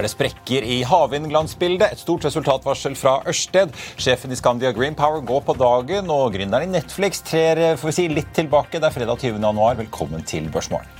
Er det sprekker i havvindglansbildet? Et stort resultatvarsel fra Ørsted. Sjefen i Scandia Green Power går på dagen, og gründeren i Netflix trer vi si, litt tilbake. Det er fredag 20. januar. Velkommen til Børsmorgen.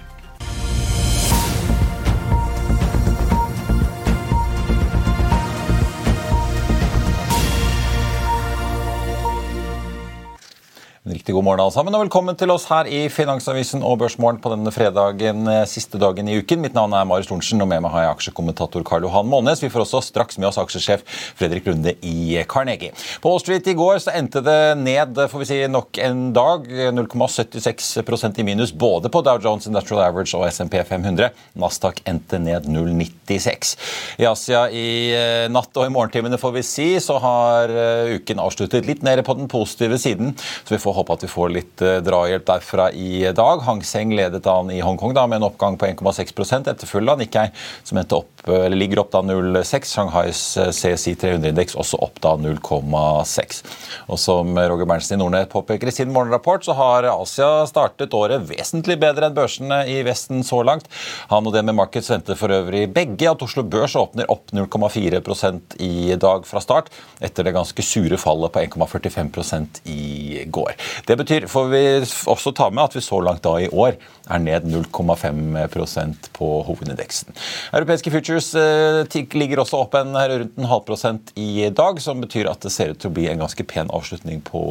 Riktig god morgen alle sammen, og velkommen til oss her i Finansavisen og Børsmorgen på denne fredagen, eh, siste dagen i uken. Mitt navn er Marius Thorensen, og med meg har jeg aksjekommentator Karl Johan Månes. Vi får også straks med oss aksjesjef Fredrik Lunde i Carnegie. På Wall Street i går så endte det ned får vi si, nok en dag. 0,76% i minus både på Dow Jones Industrial Average og SMP 500. Nasdaq endte ned 0,96. I Asia i eh, natt og i morgentimene får vi si, så har eh, uken avsluttet litt nede på den positive siden. så vi får håpe at vi får litt eh, drahjelp derfra i dag. Hang Seng ledet an i Hongkong da, med en oppgang på 1,6 etterfulgt av Nikkei, som opp, ligger opp da 0,6. Shanghais eh, CSI 300-indeks også opp da 0,6. Og Som Roger Berntsen i Nordnett påpeker i sin morgenrapport, så har Asia startet året vesentlig bedre enn børsene i Vesten så langt. Han og med Markets venter for øvrig begge at Oslo Børs åpner opp 0,4% i dag fra start, etter det ganske sure fallet på 1,45% i går. Det betyr, får vi også ta med, at vi så langt da i år er ned 0,5% på hovedindeksen. Europeiske futures eh, ligger også opp en, rundt en halv prosent i dag, som betyr at det ser ut til å bli en ganske pen avslutning på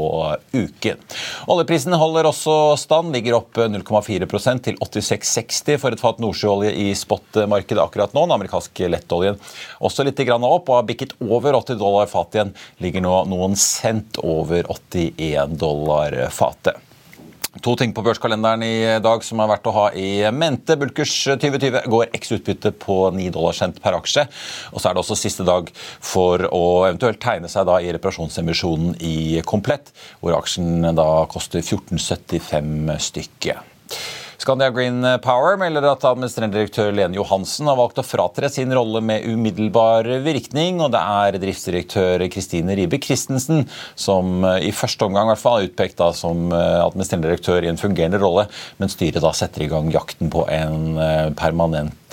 uken. Oljeprisen holder også stand, ligger opp 0,4% til 86,60 for et fat nordsjøolje i spot-markedet akkurat nå. Den amerikanske lettoljen også litt opp og har bikket over 80 dollar fat igjen. Ligger nå noen cent over 81 dollar fatet. To ting på børskalenderen i dag som er verdt å ha i mente. Bulkers 2020 går x utbytte på 9 dollar cent per aksje. Og så er det også siste dag for å eventuelt tegne seg da i reparasjonsemisjonen i Komplett, hvor aksjen da koster 14,75 stykket. Scandia Green Power melder at administrerende direktør Lene Johansen har valgt å fratre sin rolle med umiddelbar virkning, og det er driftsdirektør Kristine Ribe Christensen som i første omgang i hvert fall er utpekt da som administrerende direktør i en fungerende rolle, men styret da setter i gang jakten på en permanent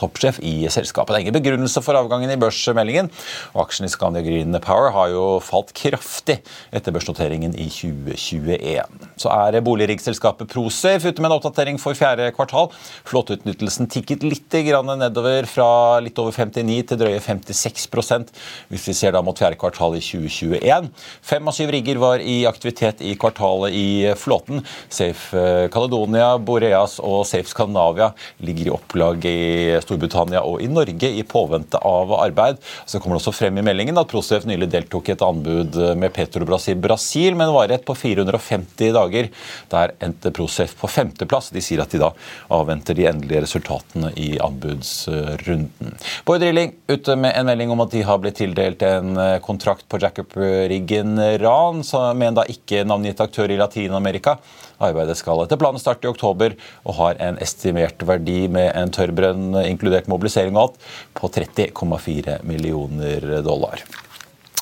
toppsjef i selskapet. Det er ingen begrunnelse for avgangen i børsmeldingen, og aksjen i Scandia Green Power har jo falt kraftig etter børsnoteringen i 2021. Så er boligriggsselskapet Prosafe ute med en oppdatering for fjerde kvartal. Flåteutnyttelsen tikket litt nedover fra litt over 59 til drøye 56% hvis vi ser da mot fjerde kvartal i 2021. Fem av syv rigger var i aktivitet i kvartalet i flåten. Safe eh, Caledonia, Boreas og Safe Scandinavia ligger i opplag i Storbritannia og i Norge i påvente av arbeid. Så kommer det også frem i meldingen at Prosef nylig deltok i et anbud med Petrobras i Brasil, med en varighet på 450 dager. Der endte Prosef på femteplass. De sier at de da avventer de endelige resultatene i anbudsrunden. Bård Drilling ute med en melding om at de har blitt tildelt en kontrakt på jackup-riggen Ran, med en da ikke navngitt aktør i Latin-Amerika. Arbeidet skal etter planen starte i oktober og har en estimert verdi med en tørrbrønn, inkludert mobilisering og alt, på 30,4 millioner dollar.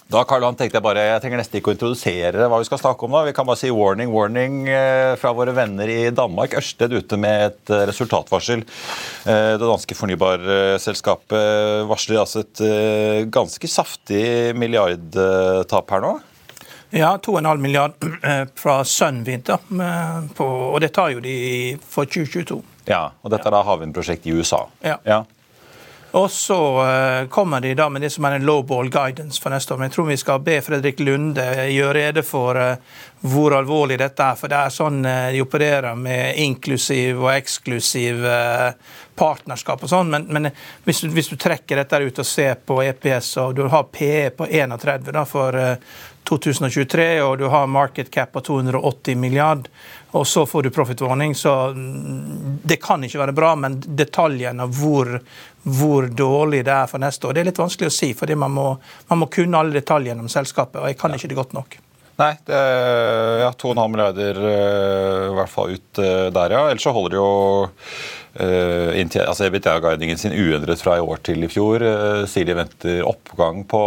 Da Karl Han, tenkte jeg bare, jeg trenger nesten ikke å introdusere hva vi skal snakke om. da. Vi kan bare si warning, warning eh, fra våre venner i Danmark. Ørsted ute med et eh, resultatvarsel. Eh, det danske fornybarselskapet varsler altså et ganske saftig milliardtap her nå. Ja, 2,5 milliard eh, fra Sunwind. Og det tar jo de for 2022. Ja, og dette er da havvindprosjekt i USA. Ja. ja. Og så uh, kommer de da med det som er en lowball guidance for neste år. Men jeg tror vi skal be Fredrik Lunde gjøre rede for uh, hvor alvorlig dette er. For det er sånn uh, de opererer med inklusiv og eksklusiv partnerskap og sånn. Men, men hvis, du, hvis, du, trekker dette ut og ser på EPS, og du har PE på 31 da, for 2023, og du har market cap på 280 milliard, og så får du profit warning, så mm, det kan ikke være bra. Men detaljene hvor hvor dårlig det er for neste år. Det er litt vanskelig å si, fordi man må, man må kunne alle detaljene om selskapet. og jeg kan ikke det godt nok. Nei, det er ja, 2,5 milliarder uh, i hvert fall ut uh, der, ja. Ellers så holder det jo uh, altså EBITDA-guidingen sin uendret fra i år til i fjor. Uh, sier de venter oppgang på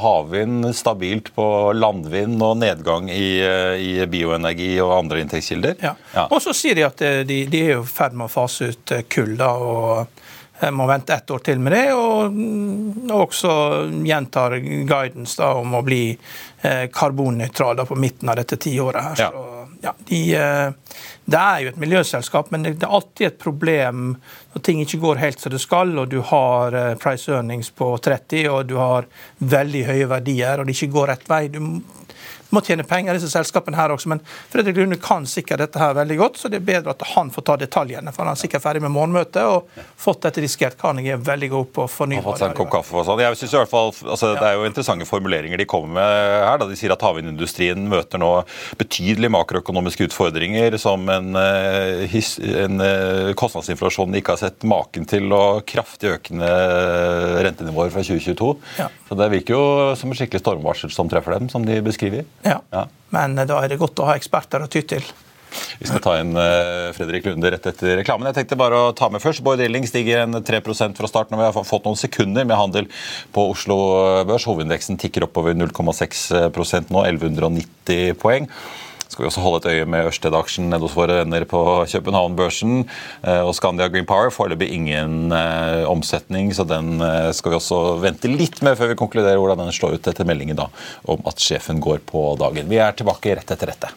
havvind, stabilt på landvind og nedgang i, i bioenergi og andre inntektskilder. Ja. ja. Og så sier de at de, de er i ferd med å fase ut kull. da, og jeg må vente ett år til med det, og mm, også gjentar guidance da, om å bli eh, karbonnøytral på midten av dette tiåret. her. Ja. Så, ja, de, eh, det er jo et miljøselskap, men det, det, er alltid et problem når ting ikke går helt som det skal, og du har eh, price earnings på 30, og du har veldig høye verdier, og det ikke går rett vei. Du må tjene penger, disse selskapene her også. Men Fredrik Lune kan sikkert dette her veldig godt, så det er bedre at han får ta detaljene. For han er sikkert ferdig med morgenmøtet og fått dette diskert. Carnegie er veldig god på fornybar. Har fått seg en kopp kaffe og sånn. Jeg synes i hvert fall, altså, Det er jo interessante formuleringer de kommer med her. da De sier at havvindindustrien møter nå betydelige makroøkonomiske utfordringer som en, eh, en eh, kostnadsinflasjon de ikke har sett maken til, og kraftig økende rentenivåer fra 2022. Ja. Så Det virker jo som et skikkelig stormvarsel som treffer dem, som de beskriver. Ja. ja. Men eh, da er det godt å ha eksperter å ty til. Vi skal ta inn uh, Fredrik Lunde rett etter reklamen. Jeg tenkte bare å ta med først. Bård Rilling stiger en 3% fra starten. og Vi har fått noen sekunder med handel på Oslo Børs. Hovedindeksen tikker oppover 0,6% nå, 1190 poeng skal vi også holde et øye med Ørsted-aksjen nede hos våre venner på København-børsen. Eh, og Scandia Green Power foreløpig ingen eh, omsetning, så den eh, skal vi også vente litt med før vi konkluderer hvordan den slår ut etter meldingen da, om at sjefen går på dagen. Vi er tilbake rett etter dette.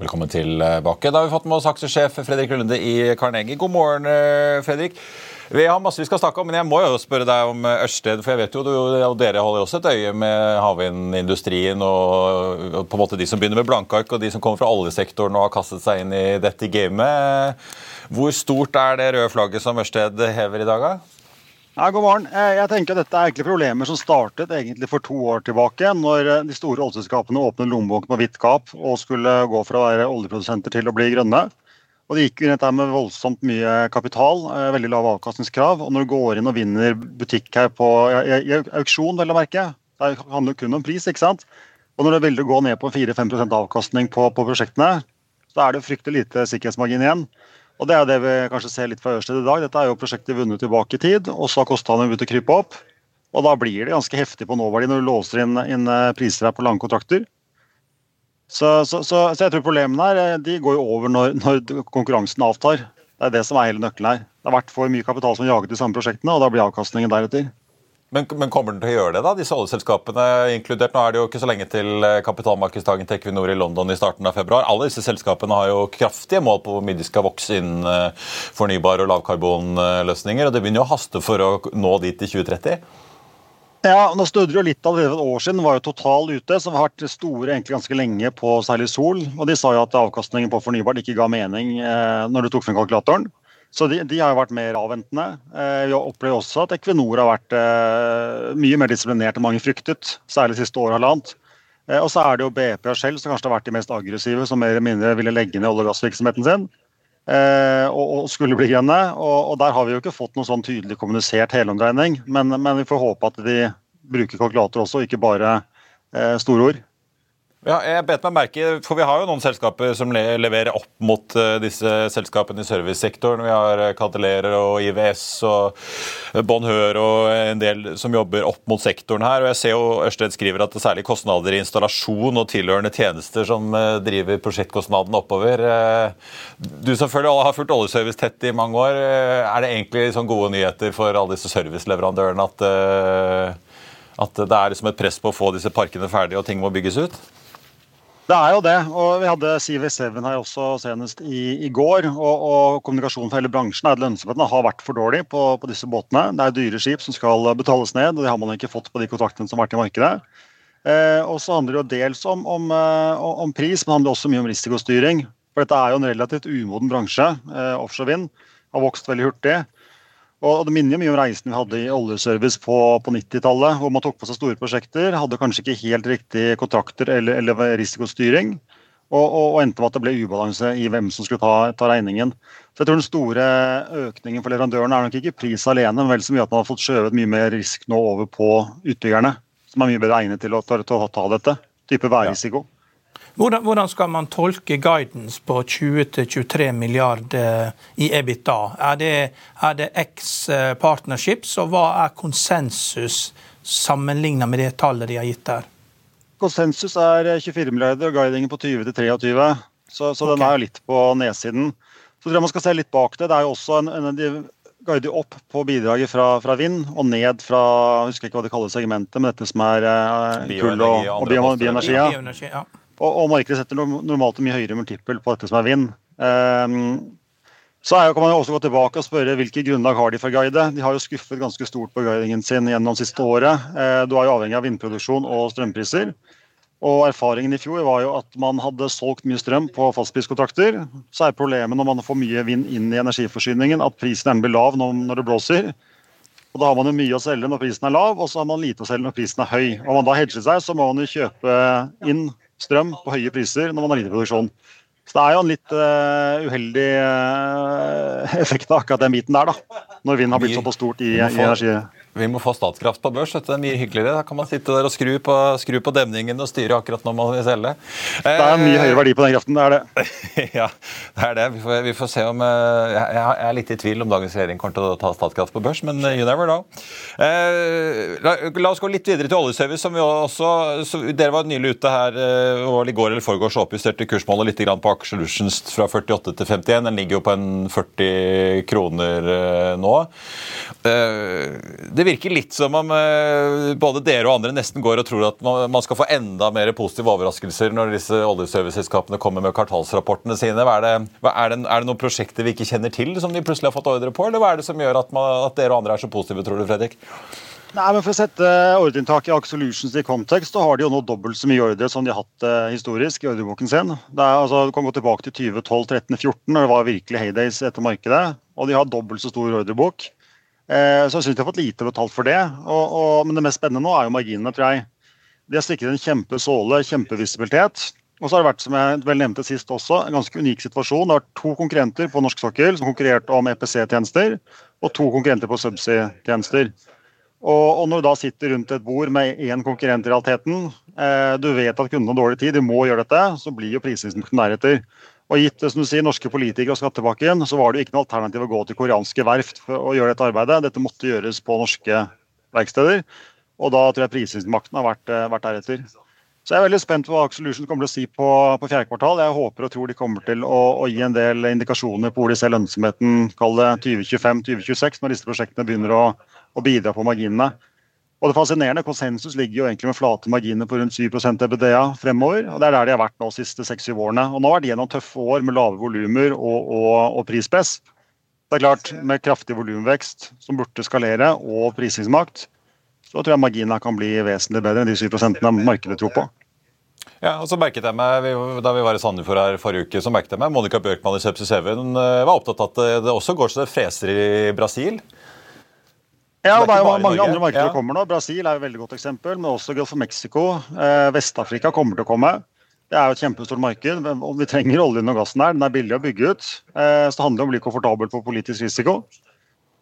Velkommen tilbake. Da har vi fått med oss aksjesjef Fredrik Lunde i Carnegie. God morgen, eh, Fredrik. Vi har masse vi skal snakke om, men jeg må jo spørre deg om eh, Ørsted. For jeg vet jo at dere holder også et øye med havvindindustrien og, på en måte de som begynner med blankark, og de som kommer fra oljesektoren og har kastet seg inn i dette gamet. Hvor stort er det røde flagget som Ørsted hever i dag? da? Ja, god morgen. Eh, jeg tenker at Dette er egentlig problemer som startet egentlig for to år tilbake, når eh, de store oljeselskapene åpnet lommeboken på vidt gap og skulle gå fra å være oljeprodusenter til å bli grønne. Og Det gikk inn dette med voldsomt mye kapital, eh, veldig lave avkastningskrav. og Når du går inn og vinner butikk her på i auksjon, vel å merke, det handler kun om pris, ikke sant? Og når det vil gå ned på 4-5% avkastning på, på prosjektene, så er det fryktelig lite sikkerhetsmargin igjen. Og Det er det vi kanskje ser litt fra Ørsted i dag. Dette er jo prosjektet vunnet tilbake i tid, og så har kostnadene begynt å krype opp. Og Da blir det ganske heftig på nåverdi når du låser inn, inn eh, priser her på lange kontrakter. Så, så, så, så, jeg tror problemene her eh, de går jo over når, når, konkurransen avtar. Det er det som er hele nøkkelen her. Det har vært for mye kapital som jaget de samme prosjektene, og da blir avkastningen deretter. Men, men, kommer den til å gjøre det, da, disse oljeselskapene inkludert? Nå er det jo ikke så lenge til eh, kapitalmarkedsdagen til Equinor i London i starten av februar. Alle disse selskapene har jo kraftige mål på hvor mye de skal vokse innen eh, fornybare og lavkarbonløsninger. og Det begynner jo å haste for å nå dit i 2030. Ja, nå snudde jo litt allerede for et år siden. var jo Total ute, som har vært store egentlig ganske lenge på særlig sol. og De sa jo at avkastningen på fornybart ikke ga mening eh, når du tok frem kalkulatoren. Så de, de, har jo vært mer avventende. Eh, vi opplever også at Equinor har vært eh, mye mer disiplinert enn mange fryktet, særlig siste år halvannet. Eh, og så er det jo BP og Shell som kanskje har vært de mest aggressive, som mer eller mindre ville legge ned olje- og gassvirksomheten sin. Eh, og, og, skulle bli grønne. Og, og, der har vi jo ikke fått noen sånn tydelig kommunisert helomdreining, men, men vi får håpe at de bruker kalkulator også, ikke bare eh, store ord. Ja, jeg bet meg merke, for Vi har jo noen selskaper som leverer opp mot uh, disse selskapene i servicesektoren. Vi har uh, og IVS og uh, Bonheur og en del som jobber opp mot sektoren her. og jeg ser jo Ørsted skriver at det er særlig kostnader i installasjon og tilhørende tjenester som driver prosjektkostnadene oppover. Du som har fulgt oljeservice tett i mange år. Er det egentlig sånn gode nyheter for alle disse serviceleverandørene at, at det er liksom et press på å få disse parkene ferdige og ting må bygges ut? Det er jo det. og Vi hadde CV7 her også senest i, i går. og, og Kommunikasjonen for hele bransjen er at lønnsomheten har vært for dårlig på, på, disse båtene. Det er dyre skip som skal betales ned, og det har man ikke fått på de kontraktene som har vært i markedet. Eh, og så handler det jo dels om, om, eh, om, pris, men det handler også mye om risikostyring. For dette er jo en relativt umoden bransje. Eh, offshore vind har vokst veldig hurtig. Og Det minner jo mye om reisen vi hadde i oljeservice på, på 90-tallet, hvor man tok på seg store prosjekter, hadde kanskje ikke helt riktige kontrakter eller, eller risikostyring, og, og, og, endte med at det ble ubalanse i hvem som skulle ta, ta, regningen. Så jeg tror Den store økningen for leverandørene er nok ikke pris alene, men vel så mye at man har fått skjøvet mye mer risk nå over på utbyggerne, som er mye bedre egnet til å, til å ta dette. Type værrisiko. Ja. Hvordan, hvordan, skal man tolke guidance på 20-23 milliarder i EBITDA? Er det, er det X eh, partnerships, og hva er konsensus sammenlignet med det tallet de har gitt der? Konsensus er 24 eh, milliarder og guidingen på 20-23. Så, så okay. den er litt på nedsiden. Så tror jeg man skal se litt bak det. Det er jo også en, en de guider opp på bidraget fra, fra, vind og ned fra jeg husker ikke hva det kalles segmentet, men dette som er eh, kull og, og bioenergi. Ja. Og, og markedet setter normalt en mye høyere multiple på dette som er vind. Um, så er, kan man jo også gå tilbake og spørre hvilke grunnlag har de for å guide. De har jo skuffet ganske stort på guidingen sin gjennom siste året. Uh, du er jo avhengig av vindproduksjon og strømpriser. Og Erfaringen i fjor var jo at man hadde solgt mye strøm på fastpriskontrakter. Så er problemet når man får mye vind inn i energiforsyningen, at prisen gjerne blir lav når det blåser. Og Da har man jo mye å selge når prisen er lav, og så har man lite å selge når prisen er høy. Og Om man da hedger seg, så må man jo kjøpe inn strøm på høye priser når man har lite produksjon. Så det er jo en litt uh, uheldig uh, effekt av akkurat den biten der, da. Når vind har blitt såpass stort i, i energi. Vi må få Statkraft på børs. Det er mye hyggeligere. Da kan man sitte der og skru på, skru på demningen og styre akkurat når man vil selge. Det er mye høyere verdi på den kraften, det er det. ja, det er det. Vi får, vi får se om eh, Jeg er litt i tvil om dagens regjering kommer til å ta Statkraft på børs, men you never know. Eh, la, la, oss gå litt videre til oljeservice, som vi også så, Dere var nylig ute her eh, og i går eller foregårs oppjusterte kursmålet litt på Aker Solutions fra 48 til 51. Den ligger jo på en 40 kroner nå. Det det virker litt som om eh, både dere og andre nesten går og tror at man skal få enda mer positive overraskelser når disse oljeserviceselskapene kommer med kvartalsrapportene sine. Er det, er, det, er det, noen prosjekter vi ikke kjenner til som de plutselig har fått ordre på, eller hva er det som gjør at, man, at dere og andre er så positive, tror du, Fredrik? Nei, men For å sette ordreinntaket i Aker i kontekst, så har de jo nå dobbelt så mye ordre som de har hatt eh, historisk i ordreboken sin. Det er, altså, du kan gå tilbake til 2012, 13, 14, når det var virkelig heydays etter markedet. Og de har dobbelt så stor ordrebok. Eh, så jeg syns de har fått lite betalt for det. Og, og, men det mest spennende nå er jo marginene, tror jeg. De har sikret en kjempesåle, kjempevisibilitet. Og så har det vært, som jeg vel nevnte sist også, en ganske unik situasjon. Det har vært to konkurrenter på norsk sokkel som konkurrerte om EPC-tjenester, og to konkurrenter på subsea-tjenester. Og, og, når du da sitter rundt et bord med én konkurrent i realiteten, eh, du vet at kundene har dårlig tid, de må gjøre dette, så blir jo prisingen deretter. Og gitt som du sier, norske politikere og skattepakken, så var det jo ikke noe alternativ å gå til koreanske verft for å gjøre dette arbeidet. Dette måtte gjøres på norske verksteder. Og da tror jeg prisingsmakten har vært, eh, vært deretter. Så jeg er veldig spent på hva Solutions kommer til å si på, på fjerde kvartal. Jeg håper og tror de kommer til å, å gi en del indikasjoner på hvor de ser lønnsomheten kall det 2025-2026, når disse prosjektene begynner å, å bidra på marginene. Og det fascinerende, Konsensus ligger jo egentlig med flate marginer på rundt 7 EBDA fremover. og Det er der de har vært nå de siste seks-syv årene. Og Nå har de gjennom tøffe år med lave volumer og, og, og, prispress. Det er klart, Med kraftig volumvekst som burde skalere, og prisingsmakt, så tror jeg marginene kan bli vesentlig bedre enn de 7% markedet tror på. Ja, og så merket jeg meg, Da vi var i Sandefjord her forrige uke, så merket jeg meg Monica Bjørkman i Subsea 7 eh, var opptatt av at det også går så det freser i Brasil. Ja, det er jo mange andre markeder ja. kommer nå. Brasil er et veldig godt eksempel, men også Gulf of Mexico. Eh, Vest-Afrika kommer til å komme. Det er jo et kjempestort marked. Om Vi trenger oljen og gassen her. Den er billig å bygge ut. Eh, så det handler om å bli komfortabel på politisk risiko.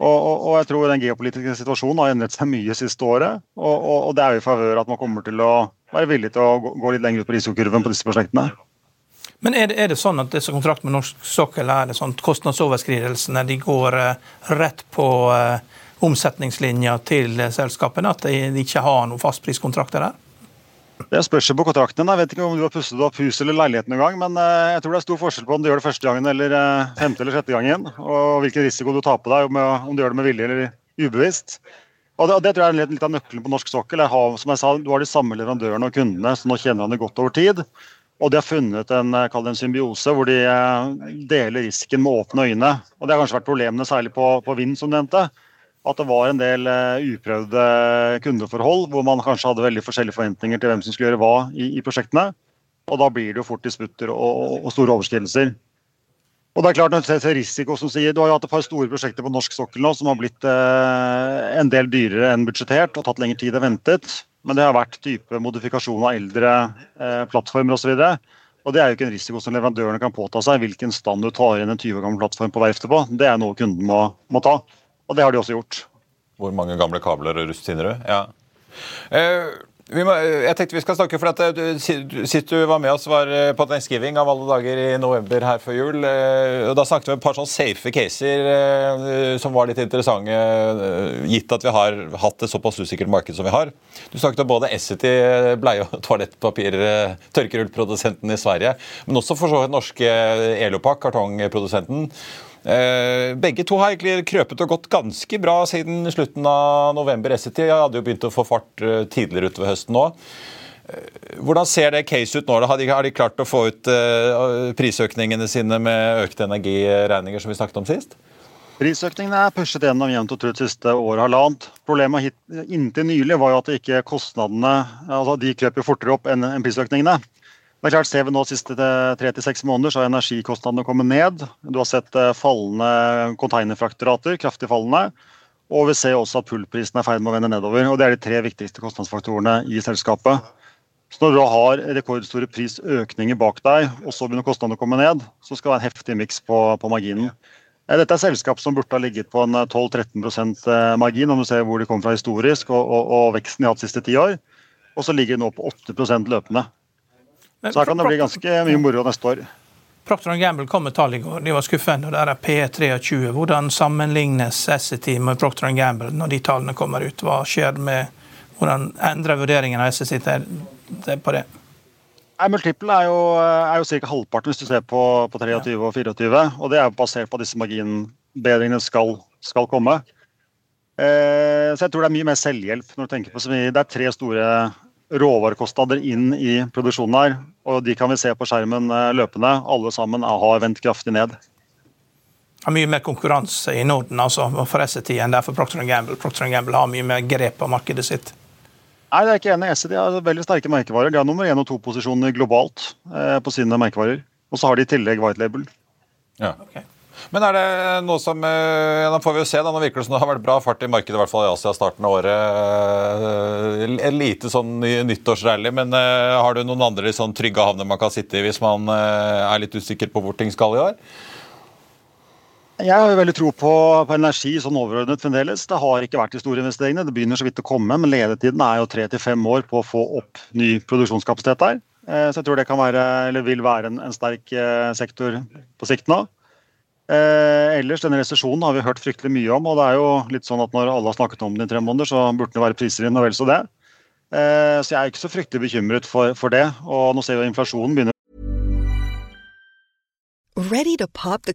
Og, og, og, jeg tror den geopolitiske situasjonen har endret seg mye siste året. Og, og det er jo i favør at man kommer til å være villig til å gå, gå litt lenger ut på risikokurven på disse prosjektene. Men er det, er det, sånn at disse kontraktene med norsk sokkel er det sånn kostnadsoverskridelsene de går uh, rett på uh, omsetningslinja til selskapene? At de, ikke har noen fastpriskontrakter der? Det spørs på kontraktene. Jeg vet ikke om du har pusset opp huset eller leiligheten noen gang, men uh, jeg tror det er stor forskjell på om du gjør det første gangen eller femte eller sjette gangen, og hvilken risiko du tar på deg, om du gjør det med vilje eller ubevisst. Og det, og det, tror jeg er litt av nøkkelen på norsk sokkel. Har, som jeg sa, Du har de samme leverandørene og kundene, så nå kjenner han det godt over tid. Og de har funnet en, eh, en symbiose hvor de eh, deler risken med åpne øyne. Og Det har kanskje vært problemene særlig på, på vind, som du nevnte. At det var en del uh, uprøvde kundeforhold hvor man kanskje hadde veldig forskjellige forventninger til hvem som skulle gjøre hva i, i prosjektene. Og da blir det jo fort disputter og, og, store overskridelser. Og det er klart, når du ser risiko som sier, Du har jo hatt et par store prosjekter på norsk sokkel nå som har blitt eh, en del dyrere enn budsjettert og tatt lengre tid enn ventet. Men det har vært type modifikasjon av eldre eh, plattformer osv. Og, og det er jo ikke en risiko som leverandørene kan påta seg. Hvilken stand du tar inn en 20 år gammel plattform på verftet på, det er noe kunden må, må, ta. Og det har de også gjort. Hvor mange gamle kabler og rust finner du? Ja. Eh, må, jeg tenkte vi skal snakke, for at du, Sist du var med oss, var eh, på Thanksgiving av alle dager i november her før jul. Eh, og Da snakket vi om et par sånne safe caser eh, som var litt interessante, gitt at vi har hatt et såpass usikkert marked som vi har. Du snakket om både Essity, bleie- og toalettpapir, tørkerullprodusenten i Sverige, men også for så vidt norske Elopak, kartongprodusenten. Eh, begge to har egentlig krøpet og gått ganske bra siden slutten av november. Essity hadde jo begynt å få fart eh, tidligere utover høsten nå. Eh, hvordan ser det case ut nå? Har de, har de klart å få ut prisøkningene sine med økte energiregninger, som vi snakket om sist? Prisøkningene er pushet gjennom jevnt og trutt siste året halvannet. Problemet hit, inntil nylig var jo at ikke kostnadene altså de krøp fortere opp enn prisøkningene. Det er klart, Ser vi nå de siste tre til seks måneder, så har energikostnadene kommet ned. Du har sett eh, fallende containerfrakterater, kraftig fallende. Og vi ser også at pullprisen er i ferd med å vende nedover. og Det er de tre viktigste kostnadsfaktorene i selskapet. Så Når du har rekordstore prisøkninger bak deg, og så begynner kostnadene å komme ned, så skal det være en heftig miks på, på, marginen. Eh, dette er selskap som burde ha ligget på en 12-13 eh, margin, om du ser hvor de kommer fra historisk, og, og, og veksten de har hatt siste ti år. Og så ligger de nå på 8 løpende. Så her kan det bli ganske mye moro neste år. Procter Gamble kom med tall i går. De var skuffende. og Der er P23. Hvordan sammenlignes SET med Procter Gamble når de tallene kommer ut? Hva skjer med Hvordan endrer vurderingen av SET på det? Multiple er jo, er jo ca. halvparten hvis du ser på, på 23 og 24. Og det er basert på at disse marginbedringene skal, skal komme. Eh, så jeg tror det er mye mer selvhjelp når du tenker på så mye. Det er tre store råvarekostnader inn i produksjonen her. Og de kan vi se på skjermen eh, løpende. Alle sammen har vendt kraftig ned. Det er mye mer konkurranse i Norden altså, for SET enn det er for Procter Gamble. Procter Gamble har mye mer grep på markedet sitt. Nei, det er ikke enig. SET har veldig sterke merkevarer. De har nummer én og to posisjoner globalt eh, på sine merkevarer. Og så har de i tillegg white label. Ja. Okay. Men er det noe som Nå ja, Da får vi jo se. da, Nå virker det som det har vært bra fart i markedet, i hvert fall i Asia starten av året. En eh, lite sånn nyttårsrally, men uh, har du noen andre sånn trygge havner man kan sitte i hvis man er litt usikker på hvor ting skal i år? Jeg har jo veldig tro på, på, energi sånn overordnet fremdeles. Det har ikke vært de store investeringene. Det begynner så vidt å komme, men ledetiden er jo tre til fem år på å få opp ny produksjonskapasitet der. Så jeg tror det kan være, eller vil være en, en sterk sektor på sikt nå. Eh, ellers, denne resesjonen har vi hørt fryktelig mye om. og det er jo litt sånn at Når alle har snakket om den i tre måneder, så burde det være priser inn, og vel så det. Eh, så jeg er ikke så fryktelig bekymret for, for det. Og nå ser vi at inflasjonen begynner Ready to pop the?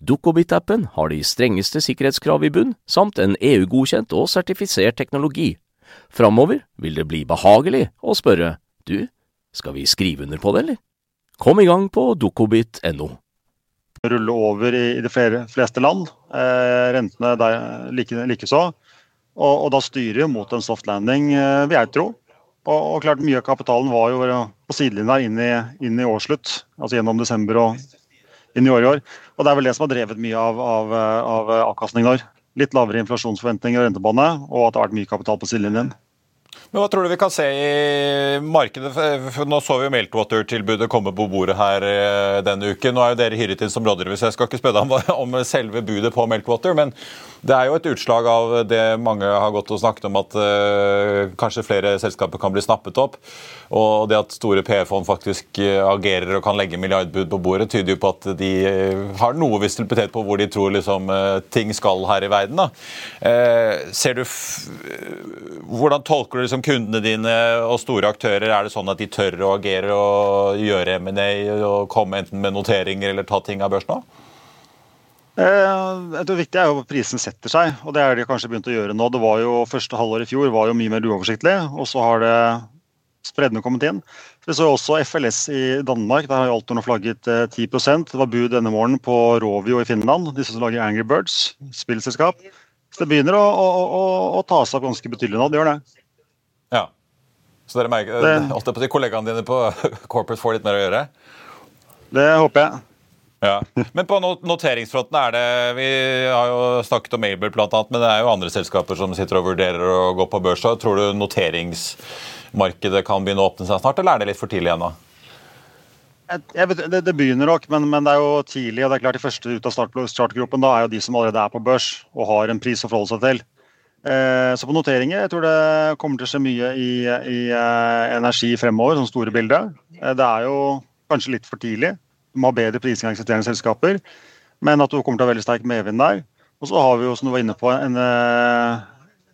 Dukkobit-appen har de strengeste sikkerhetskrav i bunn, samt en EU-godkjent og sertifisert teknologi. Framover vil det bli behagelig å spørre du, skal vi skrive under på det, eller? Kom i gang på dukkobit.no. Rulle over i de fleste land. Eh, rentene likeså. Like og, og, da styrer vi mot en soft landing, eh, vil jeg tro. Og, og, klart Mye av kapitalen var jo på sidelinja inn inn i årsslutt, altså gjennom desember og inn i år i år. Og Det er vel det som har drevet mye av, av, av avkastningen i år. Litt lavere inflasjonsforventninger og rentebane, og at det har vært mye kapital på sidelinjen. Men Hva tror du vi kan se i markedet? Nå så vi jo Meltwater-tilbudet komme på bordet her eh, denne uken. Nå er jo dere hyret inn som rådgivere, så jeg skal ikke spørre deg om selve budet på Meltwater. Men det er jo et utslag av det mange har gått og snakket om, at uh, kanskje flere selskaper kan bli snappet opp. Og det at store PF-fond faktisk eh, agerer og kan legge milliardbud på bordet, tyder jo på at de har noe visibilitet på hvor de tror liksom, ting skal her i verden. Da. Ser du hvordan tolker du liksom kundene dine og store aktører, er det sånn at de tør å agere og gjøre M&A og komme enten med noteringer eller ta ting av børs nå? Eh, det viktige er jo at prisen setter seg, og det er de kanskje begynt å gjøre nå. Det var jo Første halvår i fjor var jo mye mer uoversiktlig, og så har det spreddende kommet inn. Vi så også FLS i Danmark. Der har Altorn flagget 10 eh, Det var bud denne morgenen på Rovio i Finland, disse som lager Angry Birds, spillselskap. Så det begynner å, å, å, å ta seg opp ganske betydelig nå. Det gjør det. Så dere merker, det, på si, kollegaene dine på corporate får litt mer å gjøre? Det håper jeg. Ja. Men på noteringsfronten er det Vi har jo snakket om Mabel bl.a., men det er jo andre selskaper som sitter og vurderer å gå på børs. Tror du noteringsmarkedet kan begynne å åpne seg snart, eller er det litt for tidlig ennå? Vet, det, det, begynner nok, men, men, det er jo tidlig. og det er klart De første ut av start, startgruppen da er jo de som allerede er på børs og har en pris å forholde seg til. Eh, så på noteringer jeg tror det kommer til å skje mye i, i uh, energi fremover, sånn store bilder. Eh, det er jo kanskje litt for tidlig. Du må ha bedre prising av eksisterende selskaper. Men at du kommer til å ha veldig sterk medvind der. Og så har vi jo, som du var inne på, en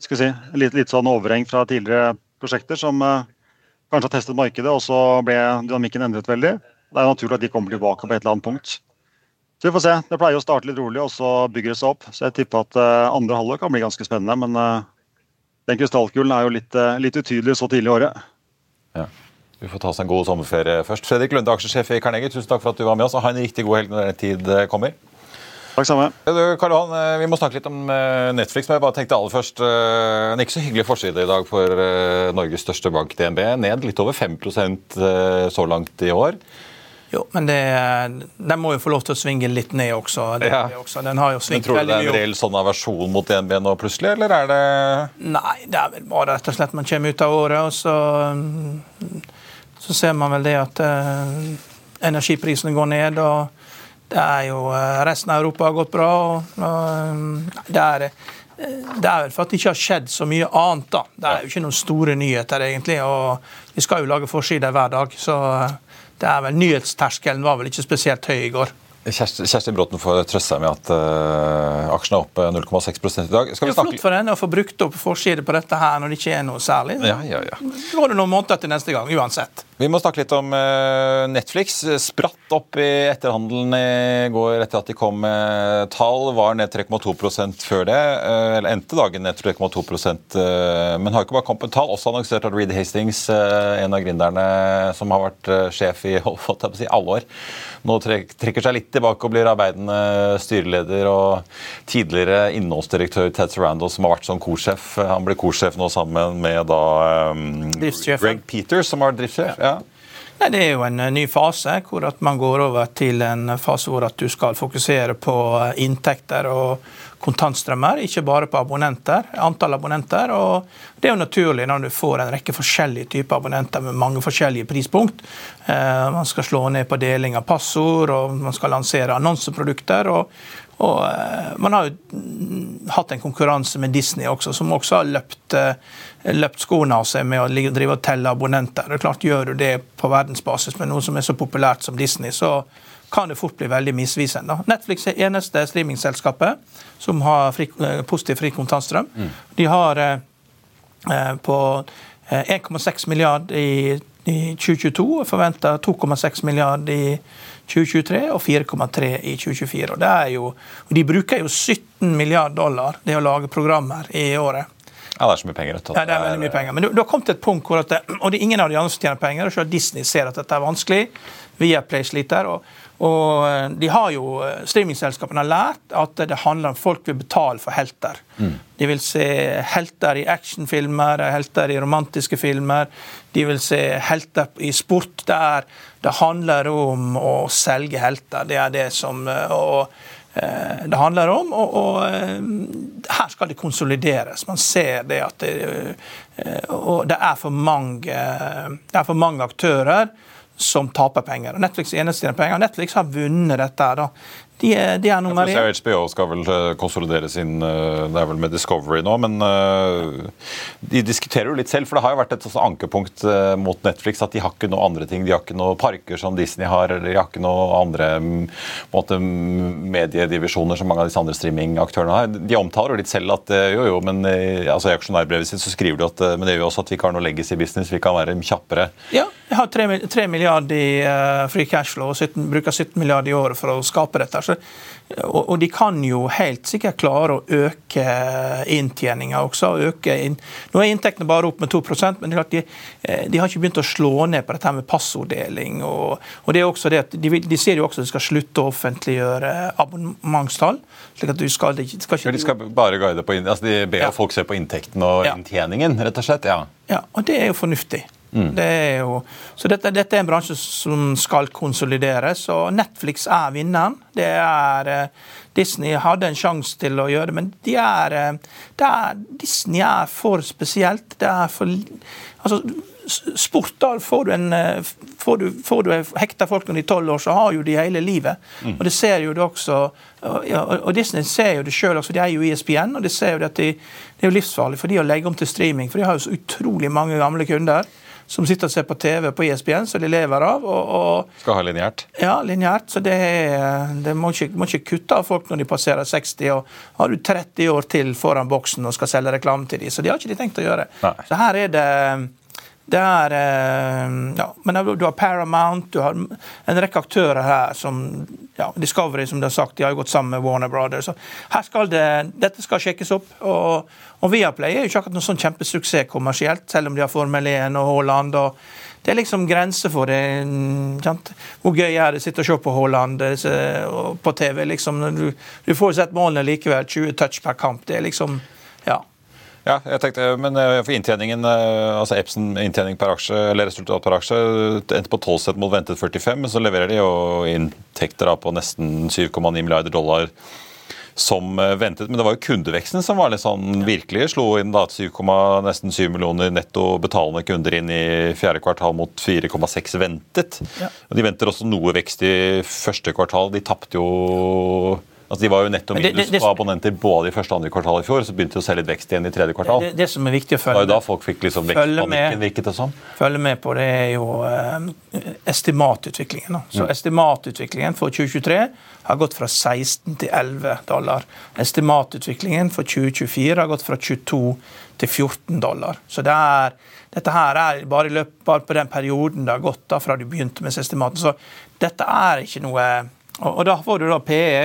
skal si, litt, litt sånn overheng fra tidligere prosjekter som kanskje har testet markedet, og så ble dynamikken endret veldig. Det er naturlig at de kommer tilbake på et eller annet punkt. Så vi får se. Det pleier å starte litt rolig, og så bygger det seg opp. Så jeg tipper at uh, andre halvår kan bli ganske spennende. Men uh, den krystallkulen er jo litt, uh, litt, utydelig så tidlig i året. Ja. Vi får ta oss en god sommerferie først. Fredrik Lunde, aksjesjef i Carnegie, tusen takk for at du var med oss. og Ha en riktig god helg når den tid kommer. Takk samme. Karl Johan, vi må snakke litt om Netflix, men jeg bare tenkte aller først En ikke så hyggelig forside i dag for Norges største bank, DNB. Ned litt over 5% så langt i år. Jo, men det, den må jo få lov til å svinge litt ned også. Ja. også. Den har jo svingt veldig mye. Tror du det er en reell sånn aversjon mot DNB nå plutselig, eller er det Nei, det er vel bare rett og slett man kommer ut av året, og så, så ser man vel det at uh, energiprisene går ned. og det er jo uh, Resten av Europa har gått bra. og, og det er det er vel for at det ikke har skjedd så mye annet. da. Det er jo ikke noen store nyheter, egentlig. og Vi skal jo lage forsider hver dag. så det er vel Nyhetsterskelen var vel ikke spesielt høy i går. Kjersti, Kjersti Bråten får trøste seg med at uh, aksjen er opp 0,6 i dag. Skal vi snakke... Flott for henne å få brukt opp forside på dette her når det ikke er noe særlig. Ja, ja, ja. Så går det noen måneder til neste gang, uansett. Vi må snakke litt om uh, Netflix. Spratt opp i etterhandelen i går etter at de kom med tall. Var ned 3,2% før det. Uh, eller endte dagen ned 3,2 uh, Men har ikke bare kommet med tall. Også annonsert at Reed Hastings, en av gründerne som har vært sjef i si, alle år. Nå trekker seg litt tilbake og blir arbeidende styreleder. Og tidligere innholdsdirektør Ted Sarandos, som har vært som korsjef. Han blir korsjef nå sammen med da um, Greg Peters, som var driftssjef. Ja. Nei, Det er jo en eh, ny fase hvor at man går over til en fase hvor at du skal fokusere på eh, inntekter og kontantstrømmer, ikke bare på abonnenter, antall abonnenter. og Det er jo naturlig når du får en rekke forskjellige typer abonnenter med mange forskjellige prispunkt. Eh, man skal slå ned på deling av passord, og man skal lansere annonseprodukter. og og eh, Man har jo hatt en konkurranse med Disney også, som også har løpt, eh, løpt skoene av seg med å drive og telle abonnenter. Det er klart Gjør du det på verdensbasis med noe som er så populært som Disney, så kan det fort bli veldig misvisende. Netflix er eneste streamingselskapet som har fri, eh, positiv fri kontantstrøm. Mm. De har eh, på 1,6 milliard i, i 2022 og forventer 2,6 milliard i 2023 og 4,3 i 2024. Og det er jo, og De bruker jo 17 milliard dollar det å lage programmer i året. Ja, det er så mye penger. Ja, det er veldig mye penger. Men du, du har kommet til et punkt hvor at det, og det er ingen av de andre som tjener penger. og Selv Disney ser at dette er vanskelig. Viaplay sliter. Og, og eh, de har jo, eh, Streamingselskapene har lært at det handler om folk vil betale for helter. Mm. De vil se helter i actionfilmer, helter i romantiske filmer. De vil se helter i sport der det handler om å selge helter. Det er det som eh, og, det handler om. Og, og, her skal det konsolideres. Man ser det at det, det er for mange, det er for mange aktører som taper penger. Og Netflix eneste penger. Netflix har vunnet dette. Da. De er, de er nummer én. HBO skal vel eh, konsolidere sin eh, Det er vel med Discovery nå, men eh, de diskuterer jo litt selv. For det har jo vært et ankepunkt mot Netflix at de har ikke noe andre ting. De har ikke noen parker som Disney har, eller de har ikke noen andre måte, mediedivisjoner som mange av disse andre streamingaktørene har. De omtaler jo litt selv at jo, jo, men altså i aksjonærbrevet sitt så skriver de at men det gjør jo også at vi ikke har noe legacy business, vi kan være kjappere. Ja, jeg har 3 milliarder i uh, free cashflow og 17, bruker 17 milliarder i året for å skape dette. Så, og, og, de kan jo helt sikkert klare å øke inntjeninga også. Øke inn. Nå er inntektene bare opp med 2% men er klart de, har ikke begynt å slå ned på dette med passorddeling. Og, og det er også det at de, de sier jo også at de skal slutte å offentliggjøre abonnementstall. slik at du skal, de, skal ikke... De skal bare guide på, altså de ber ja. folk se på inntekten og ja. inntjeningen, rett og slett? Ja. ja, og det er jo fornuftig. Mm. Det jo, så dette, dette, er en bransje som skal konsolideres, og Netflix er vinneren. Det er, eh, Disney hadde en sjanse til å gjøre det, men de er, eh, det er, Disney er for spesielt. Det er for altså, Sport, da får du en eh, får du, får du hekta folk når de er tolv år, så har jo de hele livet. Mm. Og det ser jo det også og Disney ser jo det sjøl også, de er jo ISBN, og de ser jo at de, det er jo livsfarlig for de å legge om til streaming. For de har jo så utrolig mange gamle kunder som sitter og ser på TV på ESPN, som de lever av. Og, og, Skal ha lineært? Ja, lineært. Så det, det må, ikke, må, ikke, kutte av folk når de passerer 60. og Har du 30 år til foran boksen og skal selge reklame til dem, så det har ikke de tenkt å gjøre. Nei. Så her er det det er eh, ja, men Du har Paramount, du har en rekke aktører her som ja, Discovery, som du har sagt, de har jo gått sammen med Warner Brothers. Så her skal det, dette skal sjekkes opp. Og, og Viaplay er jo ikke akkurat noen sånn kjempesuksess kommersielt, selv om de har Formel 1 og Haaland. og det er liksom grenser for det. Sant? Hvor gøy er det å sitte og se på Haaland på TV? liksom. Du, du får sett målene likevel. 20 touch per kamp. Det er liksom Ja. Jeg tenkte, men eh, for inntjeningen, eh, altså Epson inntjening per aksje, eller resultat per aksje endte på 12 sett mot ventet 45, men så leverer de jo inntekter på nesten 7,9 milliarder dollar som eh, ventet. Men det var jo kundeveksten som var litt sånn virkelig slo inn. da, 7, nesten 7 millioner netto betalende kunder inn i fjerde kvartal mot 4,6 ventet. Ja. Og De venter også noe vekst i første kvartal. De tapte jo Altså, de var jo netto minus på abonnenter både i første og andre kvartal i fjor. Så begynte de å se litt vekst igjen i tredje kvartal. Det, det som er viktig å følge. Det da folk fikk liksom vekstpanikken, virket det som. Følge med på det er jo eh, estimatutviklingen. Da. Så mm. estimatutviklingen for 2023 har gått fra 16 til 11 dollar. Estimatutviklingen for 2024 har gått fra 22 til 14 dollar. Så det er, dette her er bare, løp, bare på den perioden det har gått da, fra du begynte med estimaten. Så dette er ikke noe og, og da får du da PE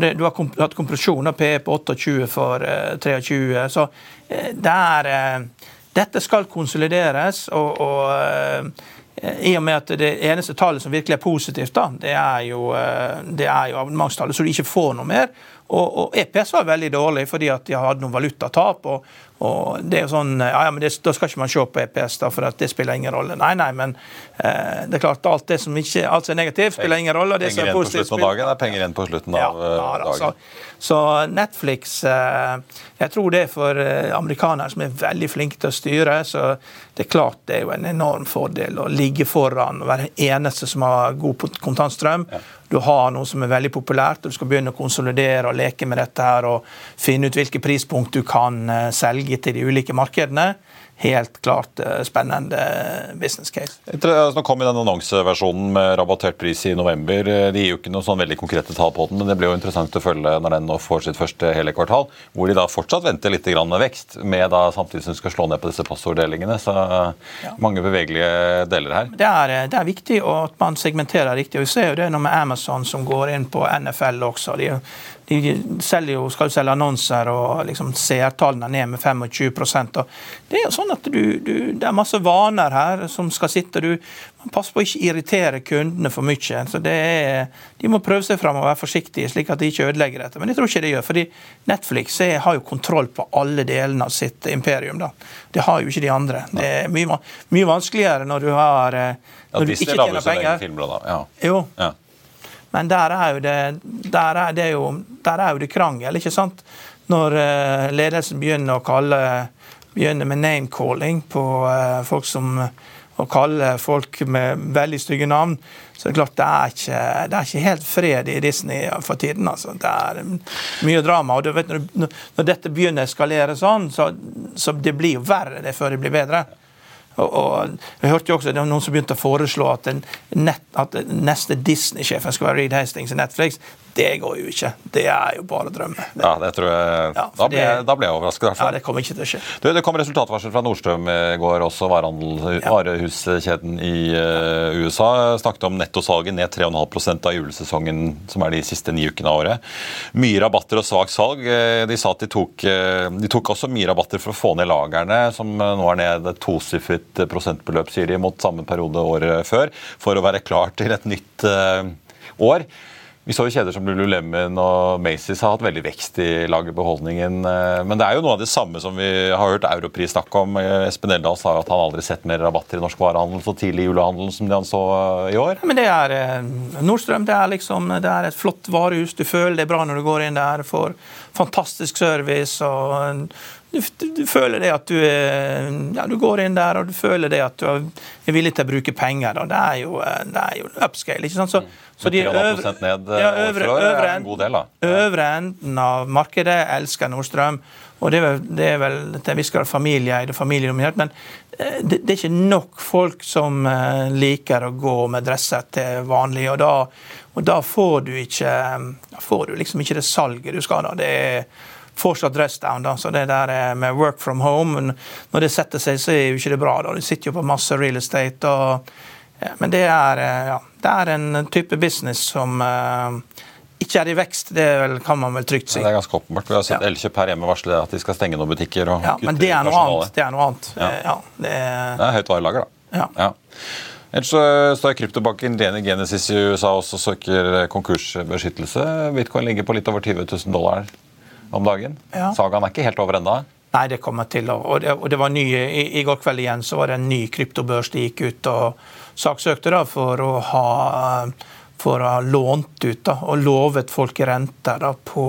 det, du har komp hatt kompresjon av PE på 28 for uh, 23. Så eh, det er, eh, dette skal konsolideres. og, og eh, i og med at det eneste tallet som virkelig er positivt, da, det er jo, eh, jo abonnementstallet, så du ikke får noe mer. Og, og EPS var veldig dårlig fordi at de hadde noen valutatap. og og det er jo sånn, ja, ja men det, Da skal ikke man se på EPS, da, for det spiller ingen rolle. Nei, nei, men eh, det er klart alt det som ikke, alt som er negativt, spiller ingen rolle. det penger igjen på slutten av dagen er penger igjen på slutten av ja, ja, dagen. Så, så Netflix eh, Jeg tror det er for eh, amerikanere som er veldig flinke til å styre. så det er klart det er jo en enorm fordel å ligge foran og være eneste som har god kontantstrøm. Ja. Du har noe som er veldig populært, og du skal begynne å konsolidere og leke med dette her og finne ut hvilke prispunkt du kan eh, selge til de ulike markedene helt klart eh, spennende business case. Nå kom den annonseversjonen med rabattert pris i november. Eh, de gir jo ikke noen sånn veldig konkrete tall på den, men det blir jo interessant å følge når den nå får sitt første hele kvartal, hvor de da fortsatt venter litt med vekst, med da samtidig som de skal slå ned på disse passorddelingene. Så ja. mange bevegelige deler her. Det er, det er viktig at man segmenterer riktig. og Vi ser jo det nå med Amazon som går inn på NFL også. De de jo, skal jo selge annonser, og liksom seertallene ned med 25 og Det er jo sånn at du, du, det er masse vaner her som skal sitte. du passer på å ikke irritere kundene for mye. så det er, De må prøve seg fram og være forsiktige, slik at de ikke ødelegger dette. Men jeg tror ikke det gjør, fordi Netflix er, har jo kontroll på alle delene av sitt imperium. da. Det har jo ikke de andre. Det er mye, mye vanskeligere når du har eh, når du ikke tjener penger. Ja. Jo. Ja. Men der er jo det, der er det, jo, der er jo det krangel, ikke sant? Når uh, ledelsen begynner å kalle begynner med name-calling på uh, folk som å kalle folk med veldig stygge navn, så det er klart det er ikke, det er ikke helt fred i Disney for tiden. altså. Det er mye drama. og du vet, Når, når dette begynner å eskalere sånn, så, så det blir jo verre det før det blir bedre. Og, og, jeg hørte jo også det var Noen som begynte å foreslå at, net, at neste Disney-sjefen skulle være Reed Hastings i Netflix. Det går jo ikke. Det er jo bare drømme. Ja, det tror jeg, ja, da, ble, jeg, da ble jeg overrasket. Ja, Det kommer ikke til å skje. Du, det kom resultatvarsel fra Nordstrøm i går, også varehuskjeden i uh, USA. Snakket om nettosalget ned 3,5% av julesesongen, som er de siste ni ukene av året. Mye rabatter og svakt salg. Eh, de sa at de tok, eh, de tok, også mye rabatter for å få ned lagrene, som nå er ned et tosifret prosentbeløp, sier de, mot samme periode året før, for å være klar til et nytt uh, år. Vi så jo kjeder som Lululemon og Macy's har hatt veldig vekst i lagerbeholdningen. Eh, men det er jo noe av det samme som vi har hørt Europris snakke om. Eh, Espen Eldal sa jo at han aldri sett mer rabatter i norsk varehandel så tidlig i julehandelen som det han så eh, i år. Men det er Nordstrøm det er liksom, det er et flott varehus. Du føler det er bra når du går inn der. Får fantastisk service. og du, du, føler det at du ja, du går inn der og du føler det at du er villig til å bruke penger. Da. Det er jo, det er jo upscale. ikke sant? Så, mm. Så de øvre, ned ja, øvre, år øvre, en god del, da. Øvre enden av markedet elsker Nordstrøm. Og det er vel, det er vel til en viss grad familieeid og familiedominert. Men eh, det, det, er ikke nok folk som liker å gå med dresser til vanlig. Og da, og da får du ikke får du liksom ikke det salget du skal. ha. Det er fortsatt dressdown. da, så det der eh, med work from home, Når det setter seg, så er jo ikke det bra. da. Du sitter jo på masse real estate. og men det er, eh, ja, det er, en type business som uh, ikke er i vekst. Det vel, kan man vel trygt si. Ja, det er ganske åpenbart. Vi har sett ja. Elkjøp her hjemme varsle at de skal stenge noen butikker. og ja, Men det er noe annet. Det er noe annet. Ja. Ja, det, er... det er høyt varelager, da. Ja. Ellers så står kryptobanken Genesis i USA også søker konkursbeskyttelse. Bitcoin ligger på litt over 20 000 dollar om dagen. Sagaen er ikke helt over ennå. Nei, det kommer til å Og det, og det var ny, i, i, går kveld igjen så var det en ny kryptobørs de gikk ut og saksøkte da, for å ha for å ha lånt ut da, og lovet folk renter da, på,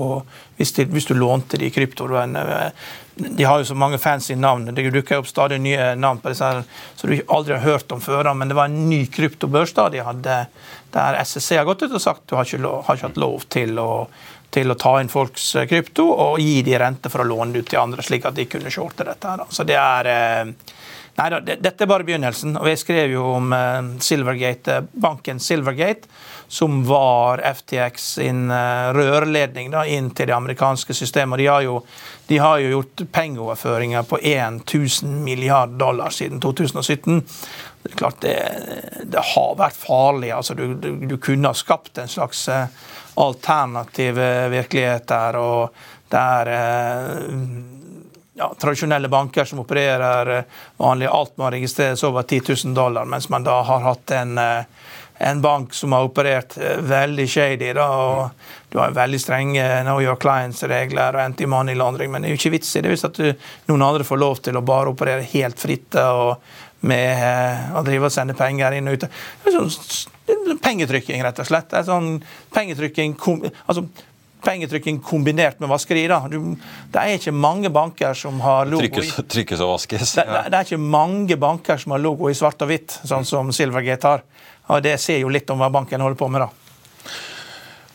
hvis, de, hvis, du lånte de kryptoene. krypto. De har jo så mange fancy navn. Det dukker opp stadig nye navn på disse her, som du aldri har hørt om før. Men det var en ny kryptobørs da de hadde, der SSC har gått ut og sagt du har ikke, lov, har ikke hatt lov til å, til å ta inn folks krypto og gi de rente for å låne det ut til andre, slik at de kunne shorte dette. Så det er eh, Nei dette er bare begynnelsen. Og jeg skrev jo om eh, Silvergate, eh, banken Silvergate, som var FTX sin eh, rørledning da, inn til det amerikanske systemet. De har jo, de har jo gjort pengeoverføringer på 1000 milliard dollar siden 2017. Det er klart det, det har vært farlig. altså Du, du, du kunne ha skapt en slags alternativ virkelighet der. og der ja, tradisjonelle banker som opererer eh, vanlig alt må registreres over 10 000 dollar, mens man da har hatt en, eh, en bank som har operert eh, veldig shady. da, og Du har veldig strenge know your clients-regler og anti-money laundering, men det er jo ikke vits i det hvis at du, noen andre får lov til å bare operere helt fritt og med å drive og sende penger inn og ut. Det er sånn pengetrykking, rett og slett. Det er sånn pengetrykking, altså pengetrykking kombinert med vaskeri. Da. Du, det er ikke mange banker som har logo trykkes, i Trykkes og vaskes. Det, det, det, er ikke mange banker som har logo i svart og hvitt, sånn som Silvergate har. Og Det sier jo litt om hva banken holder på med. da.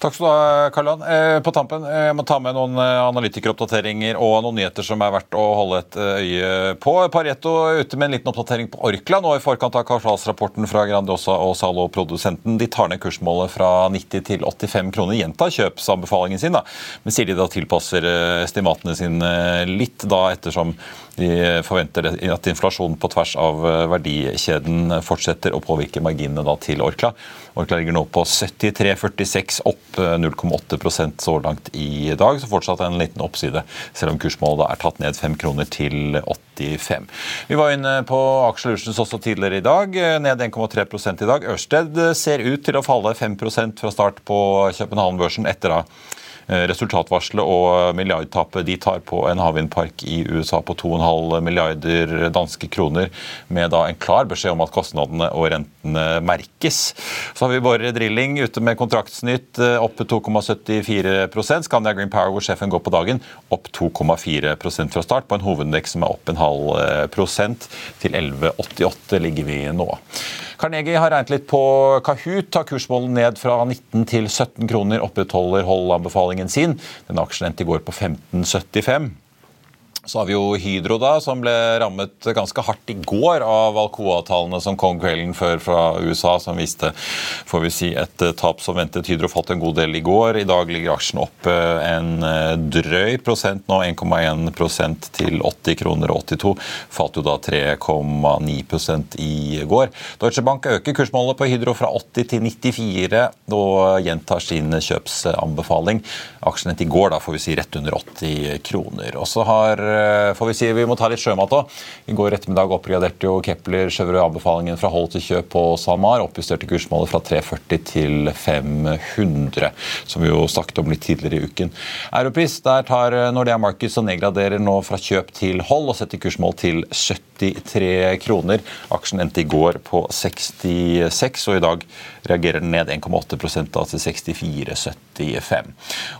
Takk skal du ha, Karlan. Eh, på tampen, eh, jeg må ta med noen eh, analytikeroppdateringer og noen nyheter som er verdt å holde et øye på. Pareto er ute med en liten oppdatering på Orkla nå i forkant av kvartalsrapporten fra Grandiosa og Zalo-produsenten. De tar ned kursmålet fra 90 til 85 kroner. Gjentar kjøpsanbefalingen sin, da. men sier de da tilpasser estimatene sine litt, da ettersom de forventer at inflasjonen på tvers av verdikjeden fortsetter å påvirke marginene til Orkla. Orkla ligger nå på 73,46, opp 0,8 eh, så langt i dag. Så fortsatt en liten oppside, selv om kursmålet er tatt ned 5 kroner til 85. Vi var inne på Aker også tidligere i dag, eh, ned 1,3% i dag. Ørsted ser ut til å falle 5% fra start på København-børsen etter da Eh, resultatvarselet og milliardtapet de tar på en havvindpark i USA på 2,5 milliarder danske kroner, med da en klar beskjed om at kostnadene og rentene merkes. Så har vi Borre Drilling ute med kontraktsnytt eh, opp 2,74% Scandia Green Power, hvor sjefen går på dagen, opp 2,4% fra start, på en hovedindeks som er opp en halv eh, prosent. Til 11,88 ligger vi nå. Carnegie har regnet litt på Kahoot. Tar kursmålet ned fra 19 til 17 kroner. Opprettholder holdanbefalingen sin. Den aksjen endte i går på 15,75. Så har vi jo Hydro, da, som ble rammet ganske hardt i går av Alcoa-tallene som kom kvelden før fra USA, som viste får vi si, et eh, tap som ventet. Hydro falt en god del i går. I dag ligger aksjen opp eh, en eh, drøy prosent nå, 1,1% til 80 kroner og 82. Falt jo da 3,9 i går. Deutsche Bank øker kursmålet på Hydro fra 80 til 94 og gjentar sin kjøpsanbefaling. Aksjen het i går da, får vi si, rett under 80 kroner. Og så har får vi si vi må ta litt sjømat òg. I går ettermiddag oppgraderte jo Kepler Chevrolet anbefalingen fra hold til kjøp på SalMar. Oppjusterte kursmålet fra 340 til 500, som vi jo snakket om litt tidligere i uken. Europris der tar Nordea Markets og nedgraderer nå fra kjøp til hold og setter kursmål til 73 kroner. Aksjen endte i går på 66, og i dag reagerer den ned 1,8% til 64,75.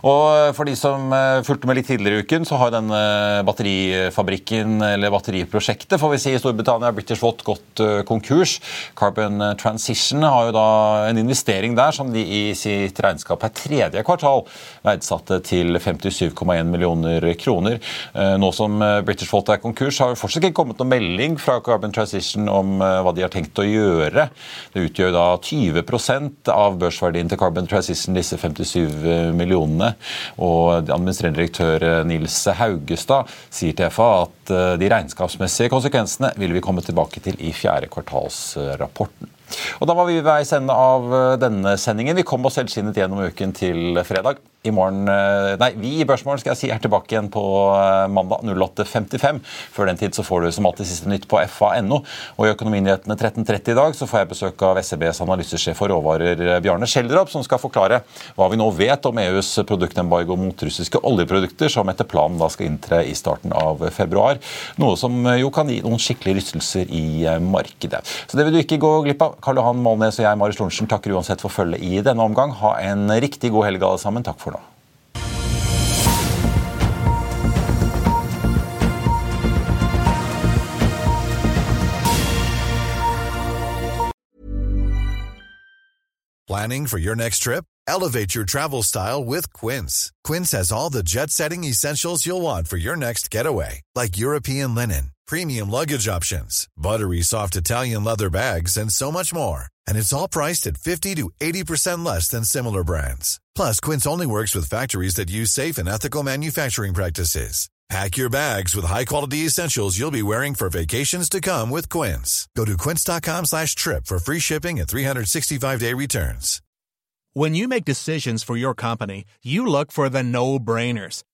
Og For de som eh, fulgte med litt tidligere i uken, så har denne batteri batterifabrikken, eller batteriprosjektet, får vi si, i Storbritannia, British Watt, gått eh, konkurs. Carbon Transition har jo da en investering der som de i sitt regnskap per tredje kvartal verdsatte til 57,1 millioner kroner. Eh, nå som eh, British Watt er konkurs, har jo fortsatt ikke kommet noen melding fra Carbon Transition om hva de har tenkt å gjøre. Det utgjør da 20% av børsverdien til Carbon Transition, disse 57 millionene. Og administrerende direktør Nils Haugestad sier TFA at eh, de regnskapsmessige konsekvensene vil vi komme tilbake til i fjerde kvartalsrapporten. Og Da var vi ved veis ende av eh, denne sendingen. Vi kom oss helskinnet gjennom uken til fredag i morgen eh, Nei, vi i Børsmorgen skal jeg si er tilbake igjen på eh, mandag 08.55. Før den tid så får du som alltid siste nytt på fa.no. Og i Økonominyhetene 13.30 i dag så får jeg besøk av SEBs analysesjef for råvarer Bjarne Schjelderup, som skal forklare hva vi nå vet om EUs produktembargo mot russiske oljeprodukter, som etter planen da skal inntre i starten av februar. Noe som jo kan gi noen skikkelige rystelser i markedet. Så det vil du ikke gå glipp av. Karl Johan Målnes og jeg, Marius Lorentzen, takker uansett for følget i denne omgang. Ha en riktig god helg alle sammen. Takk for linen, premium luggage options, buttery soft Italian leather bags, and so much more. And it's all priced at 50 to 80% less than similar brands. Plus, Quince only works with factories that use safe and ethical manufacturing practices. Pack your bags with high-quality essentials you'll be wearing for vacations to come with Quince. Go to quince.com slash trip for free shipping and 365-day returns. When you make decisions for your company, you look for the no-brainers.